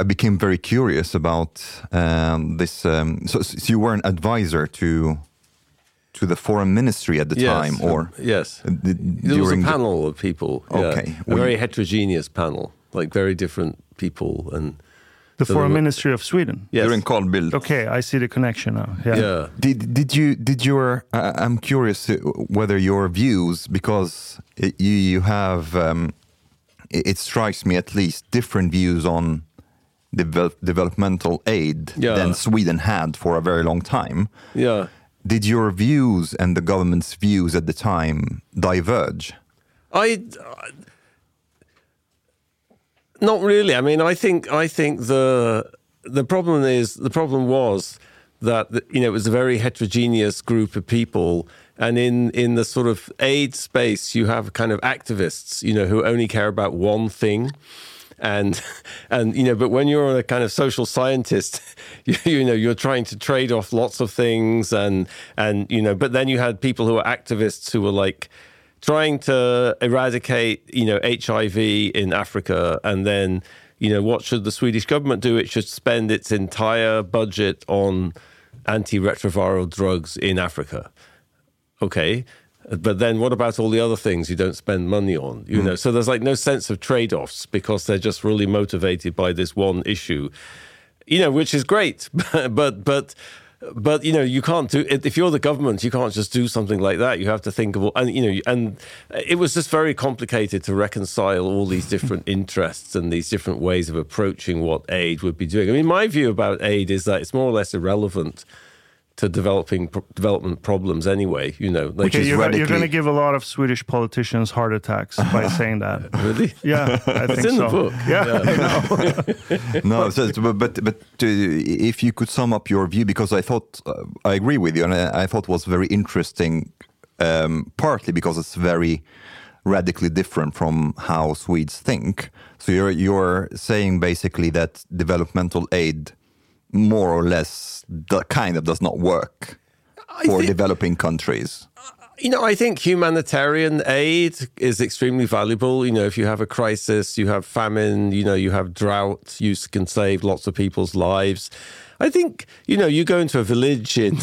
I became very curious about um, this. Um, so, so you were an advisor to to the foreign ministry at the Yes, time, or yes, uh, d- there was a during the- panel of people. yeah. Okay. a Well, very you- heterogeneous panel, like very different people, and The So Foreign were- Ministry of Sweden. yes, during Carl Bildt. Okay, I see the connection now. Yeah. yeah. Did did you did your? I I'm curious uh, whether your views because it, you you have. Um, it, it strikes me at least different views on develop, developmental aid Yeah. than Sweden had for a very long time. yeah. Did your views and the government's views at the time diverge? I uh, not really. I mean, I think I think the the problem is the problem was that you know it was a very heterogeneous group of people, and in in the sort of aid space, you have kind of activists, you know, who only care about one thing. And and you know, but when you're a kind of social scientist, you, you know you're trying to trade off lots of things, and and you know, but then you had people who are activists who were like, trying to eradicate, you know, HIV in Africa, and then, you know, what should the Swedish government do? It should spend its entire budget on antiretroviral drugs in Africa. Okay. But then what about all the other things you don't spend money on? You hmm. know, so there's like no sense of trade-offs because they're just really motivated by this one issue. You know, which is great, but but but you know you can't do it if you're the government you can't just do something like that you have to think of all and you know and it was just very complicated to reconcile all these different interests and these different ways of approaching what aid would be doing i mean my view about aid is that it's more or less irrelevant to developing development problems anyway you know like Okay, is you're, you're going to give a lot of Swedish politicians heart attacks by saying that. really Yeah, I think it's in so. the book Yeah, I know. no, so, but but, but uh, if you could sum up your view, because I thought uh, I agree with you, and I, I thought was very interesting, um, partly because it's very radically different from how Swedes think. So you're you're saying basically that developmental aid, more or less, the kind of does not work for thi- developing countries. You know, I think humanitarian aid is extremely valuable. You know, if you have a crisis, you have famine, you know, you have drought, you can save lots of people's lives. I think, you know, you go into a village in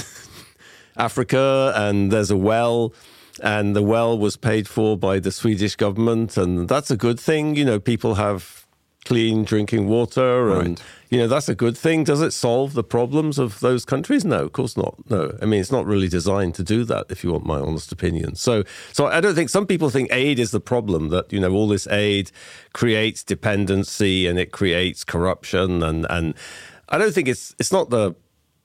Africa and there's a well and the well was paid for by the Swedish government and that's a good thing. You know, people have clean drinking water and Right. you know that's a good thing. Does it solve the problems of those countries? No of course not. No. I mean it's not really designed to do that if you want my honest opinion. So so i don't think some people think aid is the problem that you know all this aid creates dependency and it creates corruption and and i don't think it's it's not the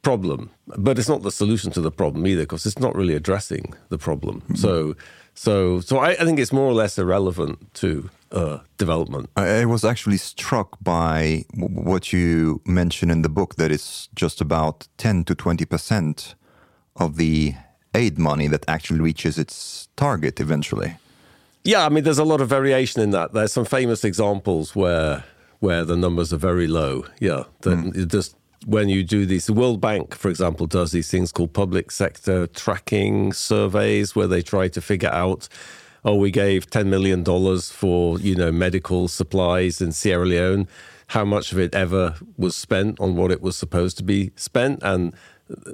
problem but it's not the solution to the problem either because it's not really addressing the problem. Mm-hmm. So So, so I, I think it's more or less irrelevant to uh, development. I, I was actually struck by w- what you mentioned in the book that it's just about 10 to 20 percent of the aid money that actually reaches its target eventually. Yeah, I mean, there's a lot of variation in that. There's some famous examples where where the numbers are very low. Yeah, that just when you do these, the World Bank, for example, does these things called public sector tracking surveys, where they try to figure out, oh, we gave ten million dollars for you know medical supplies in Sierra Leone. How much of it ever was spent on what it was supposed to be spent, and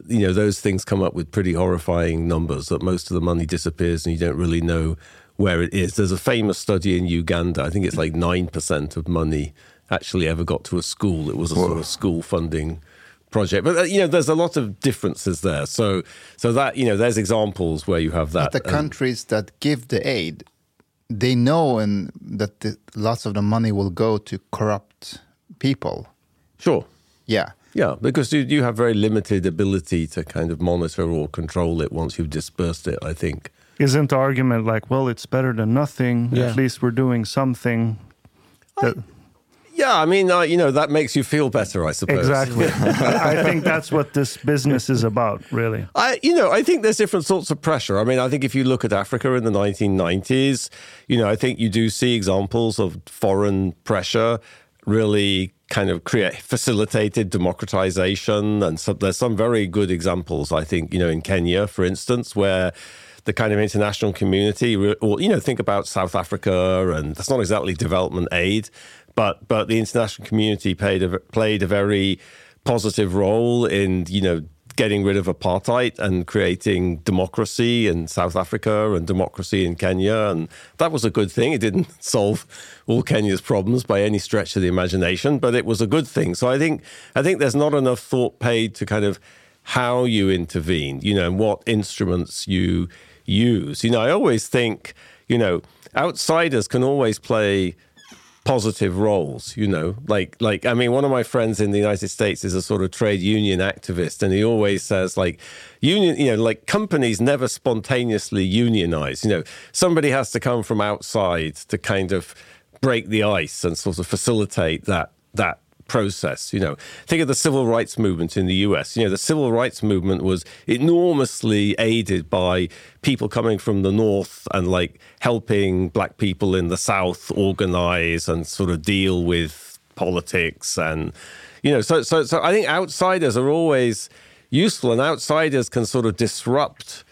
you know those things come up with pretty horrifying numbers. That most of the money disappears, and you don't really know where it is. There's a famous study in Uganda. I think it's like nine percent of money actually ever got to a school. It was a sort of school funding project. But uh, you know, there's a lot of differences there. So, so that you know, there's examples where you have that. But the um, countries that give the aid, they know and that the, lots of the money will go to corrupt people. sure. Yeah. Yeah, because you, you have very limited ability to kind of monitor or control it once you've dispersed it, I think. Isn't the argument like, well, it's better than nothing? Yeah. At least we're doing something. That, Yeah, I mean, uh, you know, that makes you feel better, I suppose. exactly. I think that's what this business is about, really. I, you know, I think there's different sorts of pressure. I mean, I think if you look at Africa in the 1990s, you know, I think you do see examples of foreign pressure really kind of create facilitated democratization, and so, there's some very good examples. I think, you know, in Kenya, for instance, where the kind of international community, or you know, think about South Africa, and that's not exactly development aid, but but the international community played a, played a very positive role in you know getting rid of apartheid and creating democracy in South Africa and democracy in Kenya. And that was a good thing. It didn't solve all Kenya's problems by any stretch of the imagination, but it was a good thing. So I think I think there's not enough thought paid to kind of how you intervene, you know, and what instruments you use. You know, I always think, you know, outsiders can always play positive roles you know? Like like i mean one of my friends in the united states is a sort of trade union activist and he always says like union you know like companies never spontaneously unionize you know? Somebody has to come from outside to kind of break the ice and sort of facilitate that that process. You know, think of the civil rights movement in the US. You know, the civil rights movement was enormously aided by people coming from the North and like helping black people in the South organize and sort of deal with politics and you know so so so I think outsiders are always useful and outsiders can sort of disrupt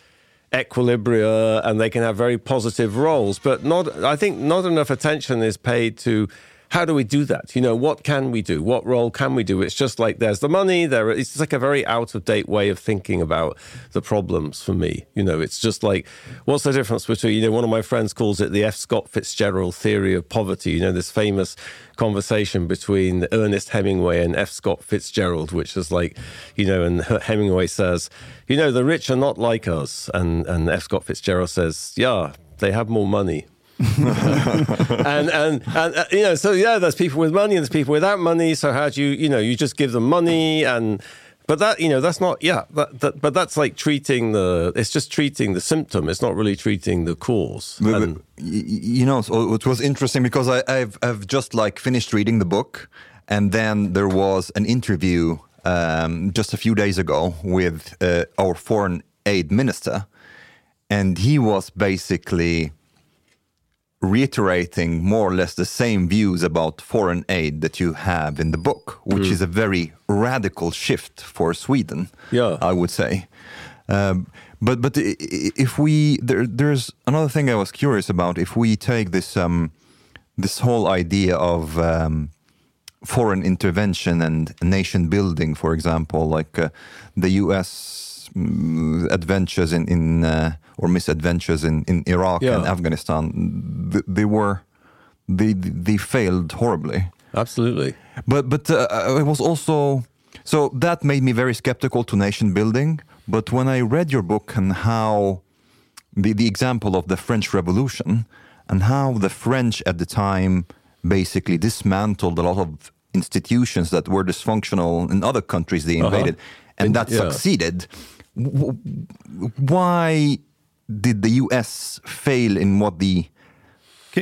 equilibria and they can have very positive roles but not i think not enough attention is paid to how do we do that? You know what can we do? What role can we do? It's just like there's the money there it's like a very out of date way of thinking about the problems for me. You know it's just like what's the difference between you know one of my friends calls it the f. Scott fitzgerald theory of poverty you know this famous conversation between ernest hemingway and f. Scott fitzgerald which is like you know and hemingway says you know the rich are not like us and and f. Scott fitzgerald says yeah they have more money and and and uh, you know, so yeah, there's people with money and there's people without money. So how do you, you know, you just give them money and. But that you know that's not yeah that, that but that's like treating the it's just treating the symptom it's not really treating the cause But- And- but you know, so it was interesting because I, I've I've just like finished reading the book, and then there was an interview um, just a few days ago with uh, our foreign aid minister, and he was basically reiterating more or less the same views about foreign aid that you have in the book, which is a very radical shift for Sweden. Yeah. I would say. Um, but but if we there, there's another thing I was curious about. If we take this um, this whole idea of um, foreign intervention and nation building, for example, like uh, the U.S. mm, adventures in in uh, or misadventures in in Iraq and Afghanistan, th- they were they they failed horribly. absolutely But but uh, I was also so that made me very skeptical to nation building. But when I read your book and how the the example of the French Revolution and how the French at the time basically dismantled a lot of institutions that were dysfunctional in other countries they invaded, and And- that yeah. succeeded. w- Why did the U.S. fail in what the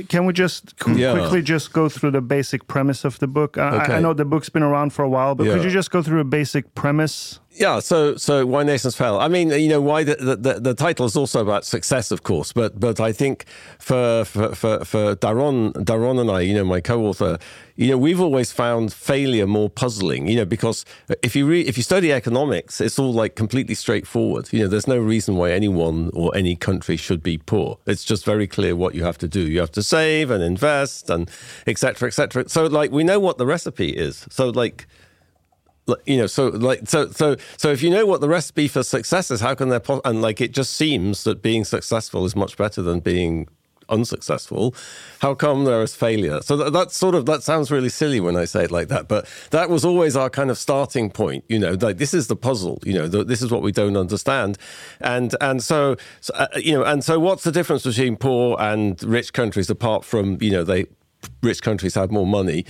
Can we just Yeah. quickly just go through the basic premise of the book? I- I, I know the book's been around for a while, but could you just go through a basic premise? Yeah, so so why nations fail? I mean, you know, why the the, the, title is also about success, of course, but but I think for for for, for Daron Daron and I, you know, my co-author, you know, we've always found failure more puzzling, you know, because if you re- if you study economics, it's all like completely straightforward. You know, there's no reason why anyone or any country should be poor. It's just very clear what you have to do. You have to save and invest and et cetera, et cetera. So like we know what the recipe is. So like, you know so like so so so if you know what the recipe for success is how can there po- and like it just seems that being successful is much better than being unsuccessful how come there is failure? So that, that's sort of that sounds really silly when i say it like that but that was always our kind of starting point you know like this is the puzzle you know the, this is what we don't understand. And and so, so uh, you know and so what's the difference between poor and rich countries apart from you know they rich countries have more money.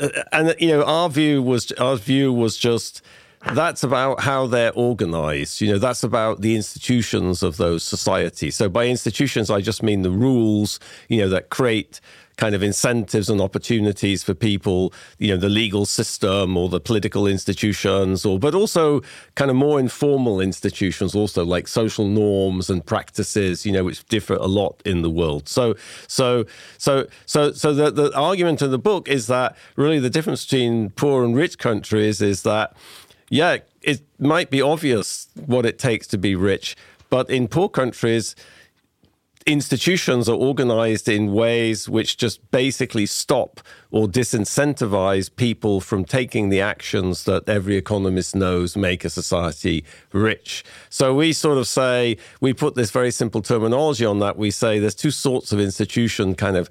Uh, and you know our view was our view was just that's about how they're organized. You know that's about the institutions of those societies. So by institutions i just mean the rules you know that create kind of incentives and opportunities for people you know the legal system or the political institutions or but also kind of more informal institutions also like social norms and practices you know which differ a lot in the world. So so so so so the, the argument in the book is that really the difference between poor and rich countries is that yeah it might be obvious what it takes to be rich but in poor countries institutions are organized in ways which just basically stop or disincentivize people from taking the actions that every economist knows make a society rich. So we sort of say, we put this very simple terminology on that. We say there's two sorts of institution kind of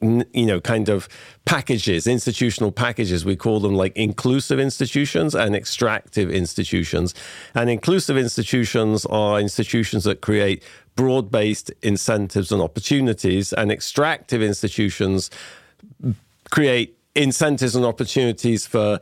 you know, kind of packages, institutional packages. We call them like inclusive institutions and extractive institutions. And inclusive institutions are institutions that create broad based incentives and opportunities, and extractive institutions create incentives and opportunities for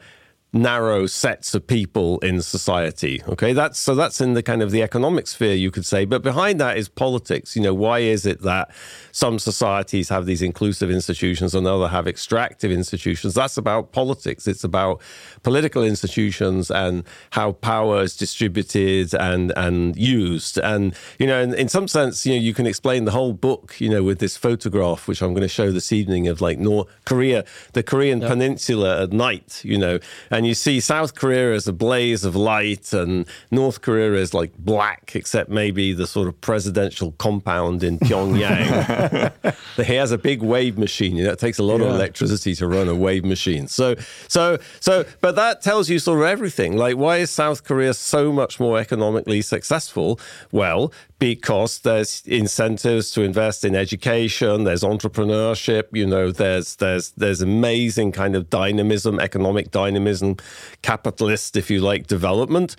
narrow sets of people in society okay? That's so that's in the kind of the economic sphere you could say. But behind that is politics. You know why is it that some societies have these inclusive institutions and other have extractive institutions? That's about politics. It's about political institutions and how power is distributed and and used. And you know in, in some sense you know you can explain the whole book you know with this photograph which i'm going to show this evening of like north korea the korean peninsula at night you know. And you see South Korea as a blaze of light, and North Korea is like black, except maybe the sort of presidential compound in Pyongyang. he has a big wave machine. You know, it takes a lot of electricity to run a wave machine. So, so, so, but that tells you sort of everything. Like, why is South Korea so much more economically successful? Well, because there's incentives to invest in education, there's entrepreneurship, you know, there's there's there's amazing kind of dynamism, economic dynamism, capitalist, if you like, development.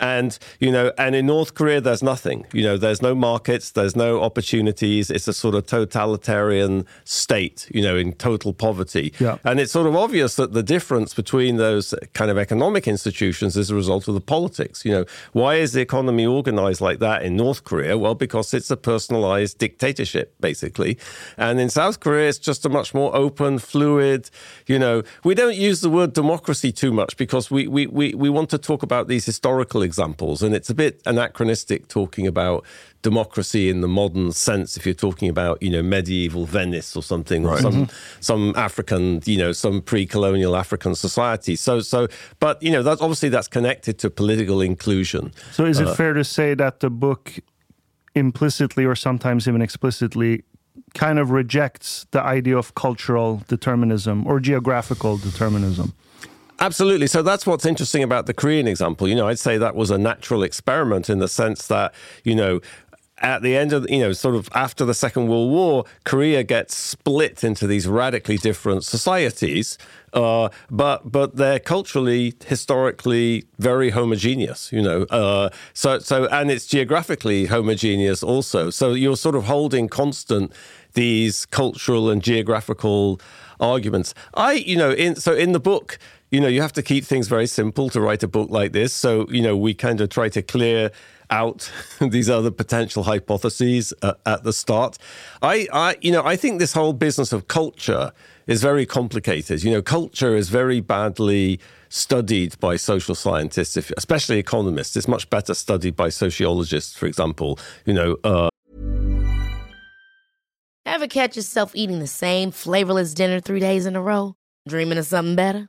And, you know, and in North Korea, there's nothing. You know, there's no markets, there's no opportunities. It's a sort of totalitarian state, you know, in total poverty. Yeah. And it's sort of obvious that the difference between those kind of economic institutions is a result of the politics. You know, why is the economy organized like that in North Korea? Well, because it's a personalized dictatorship, basically. And in South Korea, it's just a much more open, fluid, you know, we don't use the word democracy too much because we, we, we, we want to talk about these historical examples. And it's a bit anachronistic talking about democracy in the modern sense if you're talking about you know medieval Venice or something or some mm-hmm. some African you know some pre-colonial African society so so but you know that's obviously that's connected to political inclusion So, is it uh, fair to say that the book implicitly or sometimes even explicitly kind of rejects the idea of cultural determinism or geographical determinism? Absolutely. So that's what's interesting about the Korean example. You know, I'd say that was a natural experiment in the sense that, you know, at the end of, you know, sort of after the Second World War, Korea gets split into these radically different societies, uh, but but they're culturally, historically very homogeneous. You know, uh, so so and it's geographically homogeneous also. So you're sort of holding constant these cultural and geographical arguments. I, you know, in so in the book, you know, you have to keep things very simple to write a book like this. So, you know, we kind of try to clear out these other potential hypotheses uh, at the start. I, I, you know, I think this whole business of culture is very complicated. You know, culture is very badly studied by social scientists, if, especially economists. It's much better studied by sociologists, for example. You know, uh, Ever catch yourself eating the same flavorless dinner three days in a row? Dreaming of something better?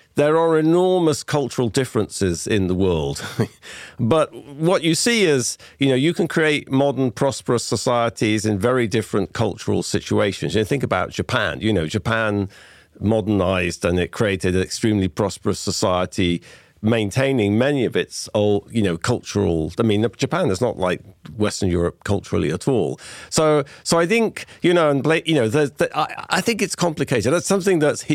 there are enormous cultural differences in the world. but what you see is, you know, you can create modern, prosperous societies in very different cultural situations. You know, think about Japan. You know, Japan modernized and it created an extremely prosperous society maintaining many of its old, you know, cultural. I mean, Japan is not like Western Europe culturally at all. So, so I think you know, and you know, I, I, think it's complicated. That's something that's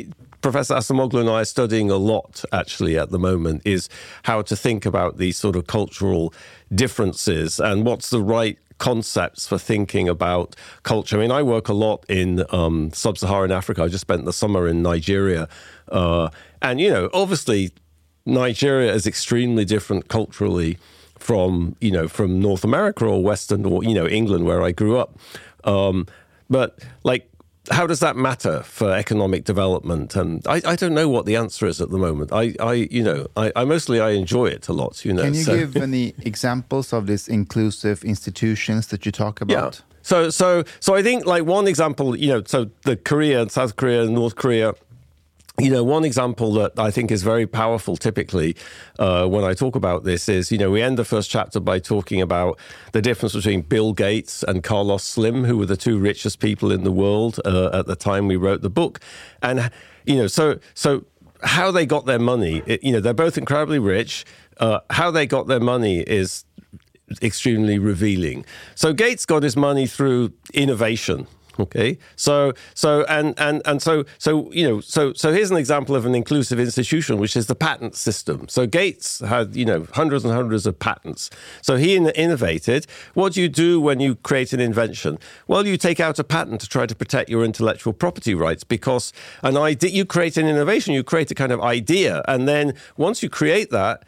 Professor Acemoglu and I are studying a lot actually at the moment is how to think about these sort of cultural differences and what's the right concepts for thinking about culture. I mean, I work a lot in um, sub Saharan Africa. I just spent the summer in Nigeria. Uh, and, you know, obviously, Nigeria is extremely different culturally from, you know, from North America or Western or, you know, England, where I grew up. Um, but like how does that matter for economic development? And I, I, don't know what the answer is at the moment. I, I you know, I, I, mostly I enjoy it a lot. You know, can you so. give any examples of these inclusive institutions that you talk about? Yeah. So, so, so I think like one example, you know, so the Korea, South Korea, and North Korea you know, one example that I think is very powerful typically uh, when I talk about this is, you know, we end the first chapter by talking about the difference between Bill Gates and Carlos Slim, who were the two richest people in the world uh, at the time we wrote the book. And, you know, so, so how they got their money, it, you know, they're both incredibly rich. Uh, how they got their money is extremely revealing. So Gates got his money through innovation Okay, so so and and and so so you know so so here's an example of an inclusive institution, which is the patent system. So Gates had you know hundreds and hundreds of patents. So he innovated. What do you do when you create an invention? Well, you take out a patent to try to protect your intellectual property rights because an idea you create an innovation, you create a kind of idea, and then once you create that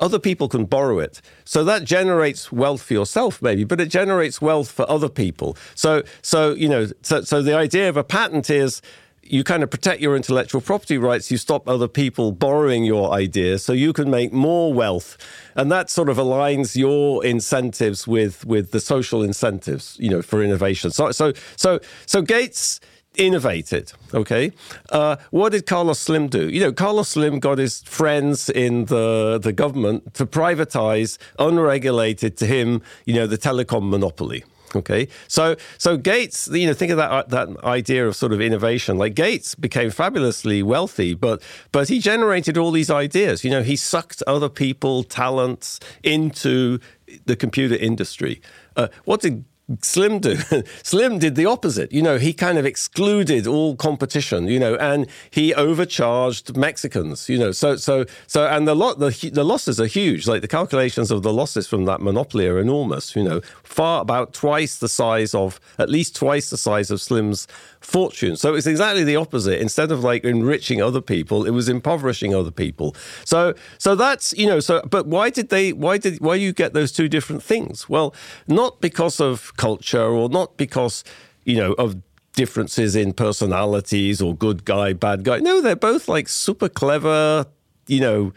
other people can borrow it. So that generates wealth for yourself, maybe, but it generates wealth for other people. So, so you know, so, so the idea of a patent is you kind of protect your intellectual property rights. You stop other people borrowing your ideas, so you can make more wealth, and that sort of aligns your incentives with with the social incentives, you know, for innovation. So, so, so, so Gates innovated. Okay, uh, what did Carlos Slim do? You know, Carlos Slim got his friends in the the government to privatize, unregulated to him, you know, the telecom monopoly. Okay, so so Gates, you know, think of that that idea of sort of innovation. Like Gates became fabulously wealthy, but but he generated all these ideas. You know, he sucked other people talents into the computer industry. Uh, what did Slim do. Slim did the opposite. You know, he kind of excluded all competition. You know, and he overcharged Mexicans. You know, so so so, and the lot the the losses are huge. Like the calculations of the losses from that monopoly are enormous. You know, far about twice the size of at least twice the size of Slim's fortune. So it's exactly the opposite. Instead of like enriching other people, it was impoverishing other people. So so that's you know. So but why did they? Why did why you get those two different things? Well, not because of culture or not because you know of differences in personalities or good guy, bad guy. No, they're both like super clever. You know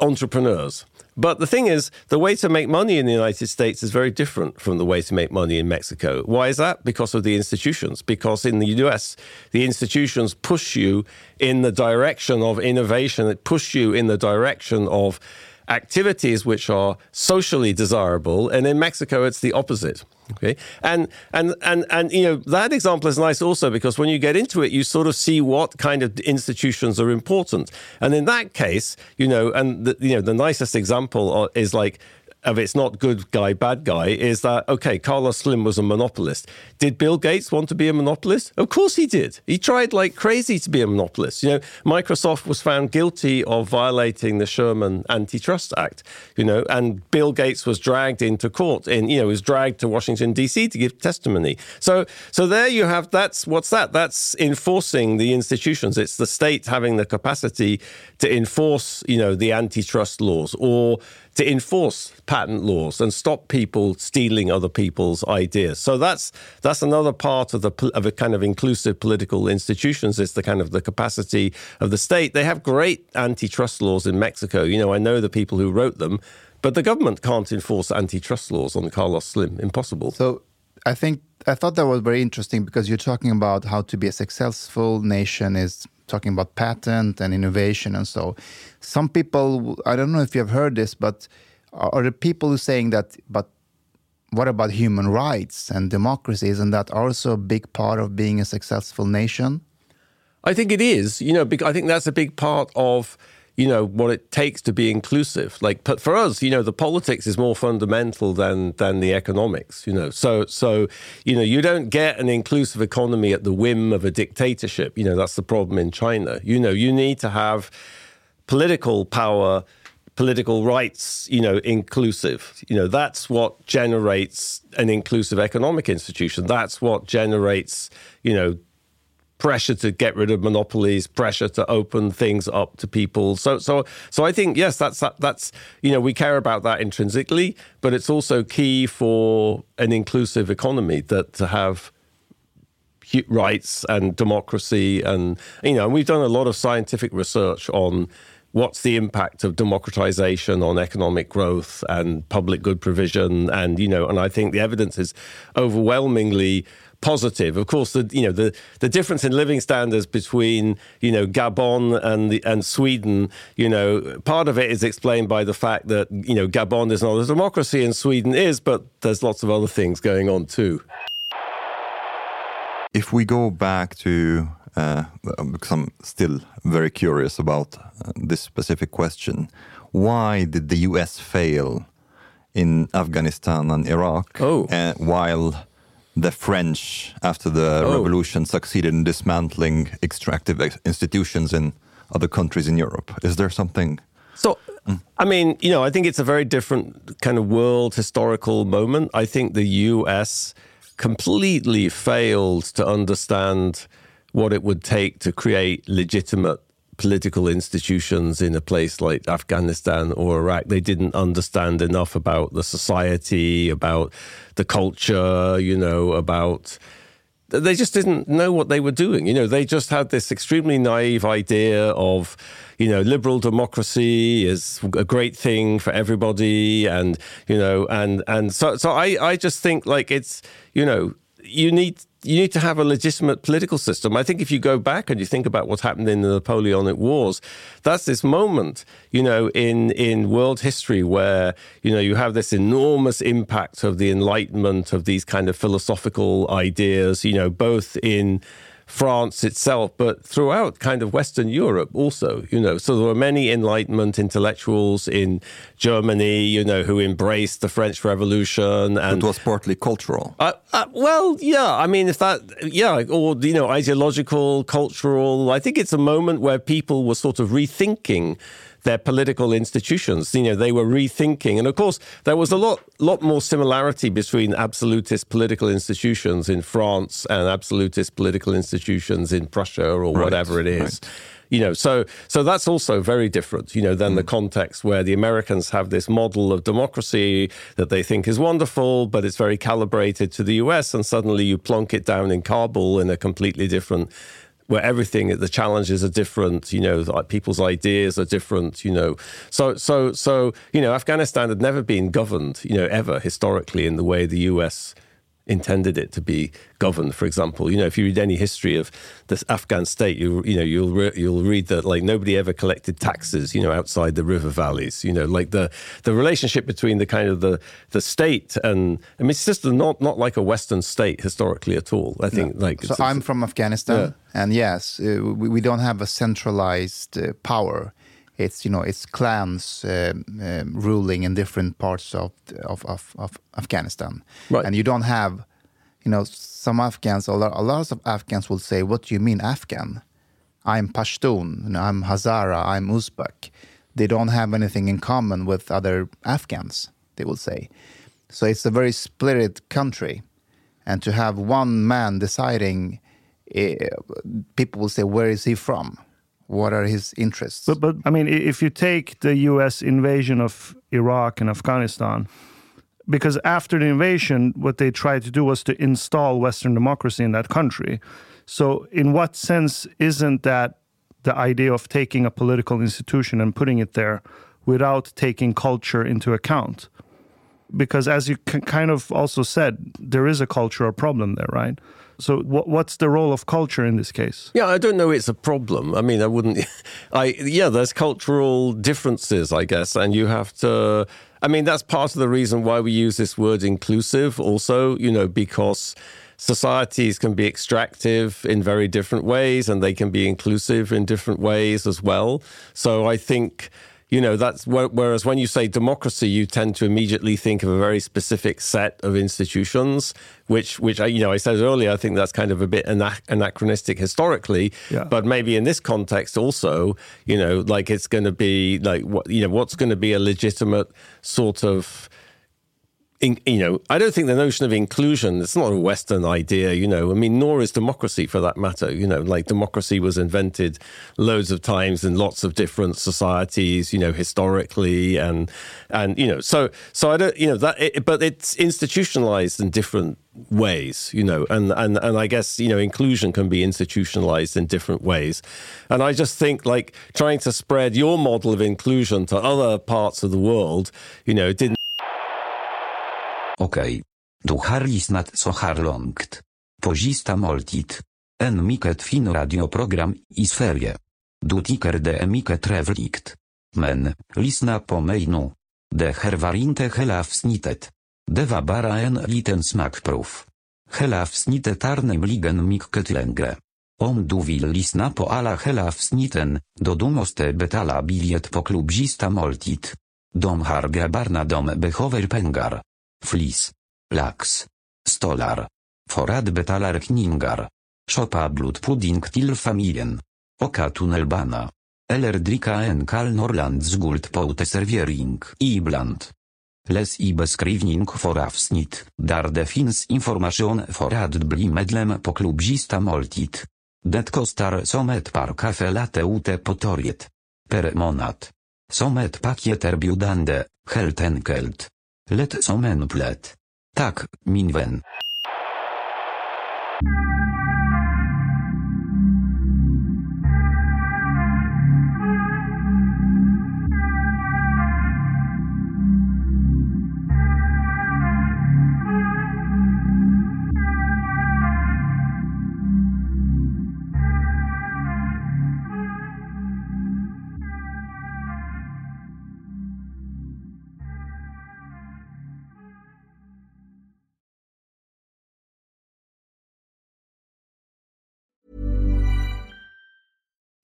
entrepreneurs. But the thing is, the way to make money in the United States is very different from the way to make money in Mexico. Why is that? Because of the institutions. Because in the US, the institutions push you in the direction of innovation, it push you in the direction of activities which are socially desirable. And in Mexico, it's the opposite. Okay. And and and and you know, that example is nice also because when you get into it, you sort of see what kind of institutions are important. And in that case, you know, and the, you know, the nicest example is like of it's not good guy, bad guy, is that, okay, Carlos Slim was a monopolist. Did Bill Gates want to be a monopolist? Of course he did. He tried like crazy to be a monopolist. You know, Microsoft was found guilty of violating the Sherman Antitrust Act, you know, and Bill Gates was dragged into court and, you know, was dragged to Washington, D.C. to give testimony. So, so there you have, that's, what's that? That's enforcing the institutions. It's the state having the capacity to enforce, you know, the antitrust laws or to enforce patent laws and stop people stealing other people's ideas. So that's that's another part of the of a kind of inclusive political institutions is the kind of the capacity of the state. They have great antitrust laws in Mexico. You know, I know the people who wrote them, but the government can't enforce antitrust laws on Carlos Slim. Impossible. So I think I thought that was very interesting because you're talking about how to be a successful nation is talking about patent and innovation and so. Some people, I don't know if you have heard this, but are the people who saying that, but what about human rights and democracy? Isn't that also a big part of being a successful nation? I think it is. You know, I think that's a big part of you know what it takes to be inclusive. Like but for us you know the politics is more fundamental than than the economics you know. So so you know you don't get an inclusive economy at the whim of a dictatorship. You know that's the problem in china. You know you need to have political power political rights you know inclusive. You know that's what generates an inclusive economic institution. That's what generates you know pressure to get rid of monopolies, pressure to open things up to people. So, so, so I think yes, that's that's you know we care about that intrinsically, but it's also key for an inclusive economy that to have rights and democracy and you know and we've done a lot of scientific research on what's the impact of democratization on economic growth and public good provision and you know and i think the evidence is overwhelmingly positive. Of course, the you know the the difference in living standards between you know Gabon and the, and Sweden, you know, part of it is explained by the fact that you know Gabon is not a democracy and Sweden is, but there's lots of other things going on too. If we go back to uh, because I'm still very curious about uh, this specific question. Why did the US fail in Afghanistan and Iraq oh. uh, while the French, after the oh. revolution, succeeded in dismantling extractive institutions in other countries in Europe. Is there something? So, mm. I mean, you know, I think it's a very different kind of world historical moment. I think the US completely failed to understand what it would take to create legitimate political institutions in a place like Afghanistan or Iraq. They didn't understand enough about the society, about the culture, you know, about. They just didn't know what they were doing. You know, they just had this extremely naive idea of, you know, liberal democracy is a great thing for everybody, and you know, and and so so I I just think like it's you know you need you need to have a legitimate political system. I think if you go back and you think about what happened in the Napoleonic Wars, that's this moment, you know, in in world history where you know you have this enormous impact of the Enlightenment of these kind of philosophical ideas, you know, both in France itself, but throughout kind of Western Europe also, you know. So there were many Enlightenment intellectuals in Germany, you know, who embraced the French Revolution. And it was partly cultural. Uh, uh, well, yeah. I mean, if that, yeah, or, you know, ideological, cultural. I think it's a moment where people were sort of rethinking their political institutions. You know, they were rethinking, and of course, there was a lot, lot more similarity between absolutist political institutions in France and absolutist political institutions in Prussia or right, whatever it is. Right. You know, so so that's also very different. You know, than mm. the context where the Americans have this model of democracy that they think is wonderful, but it's very calibrated to the U.S. And suddenly you plonk it down in Kabul in a completely different where everything the challenges are different you know like people's ideas are different you know. So so so you know afghanistan had never been governed you know ever historically in the way the us intended it to be governed. For example, you know, if you read any history of this Afghan state, you you know you'll re- you'll read that like nobody ever collected taxes, you know, outside the river valleys. You know, like the the relationship between the kind of the the state and I mean, it's just not not like a Western state historically at all. I think No. like so it's- I'm from Afghanistan, and yes, uh, we, we don't have a centralized uh, power. It's you know it's clans um, um, ruling in different parts of of, of, of Afghanistan, Right. and you don't have, you know, some Afghans. A lot, a lot of Afghans will say, "What do you mean Afghan? I'm Pashtun, you know, I'm Hazara, I'm Uzbek." They don't have anything in common with other Afghans. They will say, so it's a very split country and to have one man deciding eh, people will say where is he from what are his interests But, but I mean, if you take the U.S. invasion of Iraq and Afghanistan, because after the invasion, what they tried to do was to install Western democracy in that country. So, in what sense isn't that the idea of taking a political institution and putting it there without taking culture into account? Because, as you kind of also said, there is a cultural problem there, right? So, what, what's the role of culture in this case? Yeah, I don't know it's a problem. I mean, I wouldn't I yeah, there's cultural differences, I guess, and you have to I mean, that's part of the reason why we use this word inclusive also, you know, because societies can be extractive in very different ways and they can be inclusive in different ways as well. So I think you know that's whereas when you say democracy you tend to immediately think of a very specific set of institutions which which I, you know I said earlier I think that's kind of a bit ana- anachronistic historically Yeah. but maybe in this context also you know like it's going to be like what you know what's going to be a legitimate sort of in, you know, I don't think the notion of inclusion, it's not a Western idea, you know. I mean, nor is democracy for that matter. You know, like democracy was invented loads of times in lots of different societies, you know, historically and, and, you know, so, so I don't, you know, that, it, but it's institutionalized in different ways, you know, and, and, and I guess, you know, inclusion can be institutionalized in different ways. And I just think like trying to spread your model of inclusion to other parts of the world, you know, didn't Okej. Okay. Du harlis nat so harlongt. Pozista moltit. En miket fin radioprogram i sferie. Du tiker de miket revlikt. Men, lisna po mejnu. De herwarinte helafsnitet. Dewa bara en liten smakprów. Helafsnitetarnem ligen mikket lengre. Om du vil lisna po ala helafsniten, do dumoste betala biliet po klubzista moltit. Dom harga barna dom behover pengar flis, laks, stolar, forad betalar kningar, szopa blut pudding til familien, oka tunelbana, elerdrika en kal norlands guld poute serviering ibland. Les i beskrivning for avsnitt, dar det fins informasjon for at bli medlem på klubzista moltit. Det kostar somet par kaffe latte ute potoriet. Per månad. Som et paket erbjudande, helt enkelt. Let some men plate. Tak, minwen.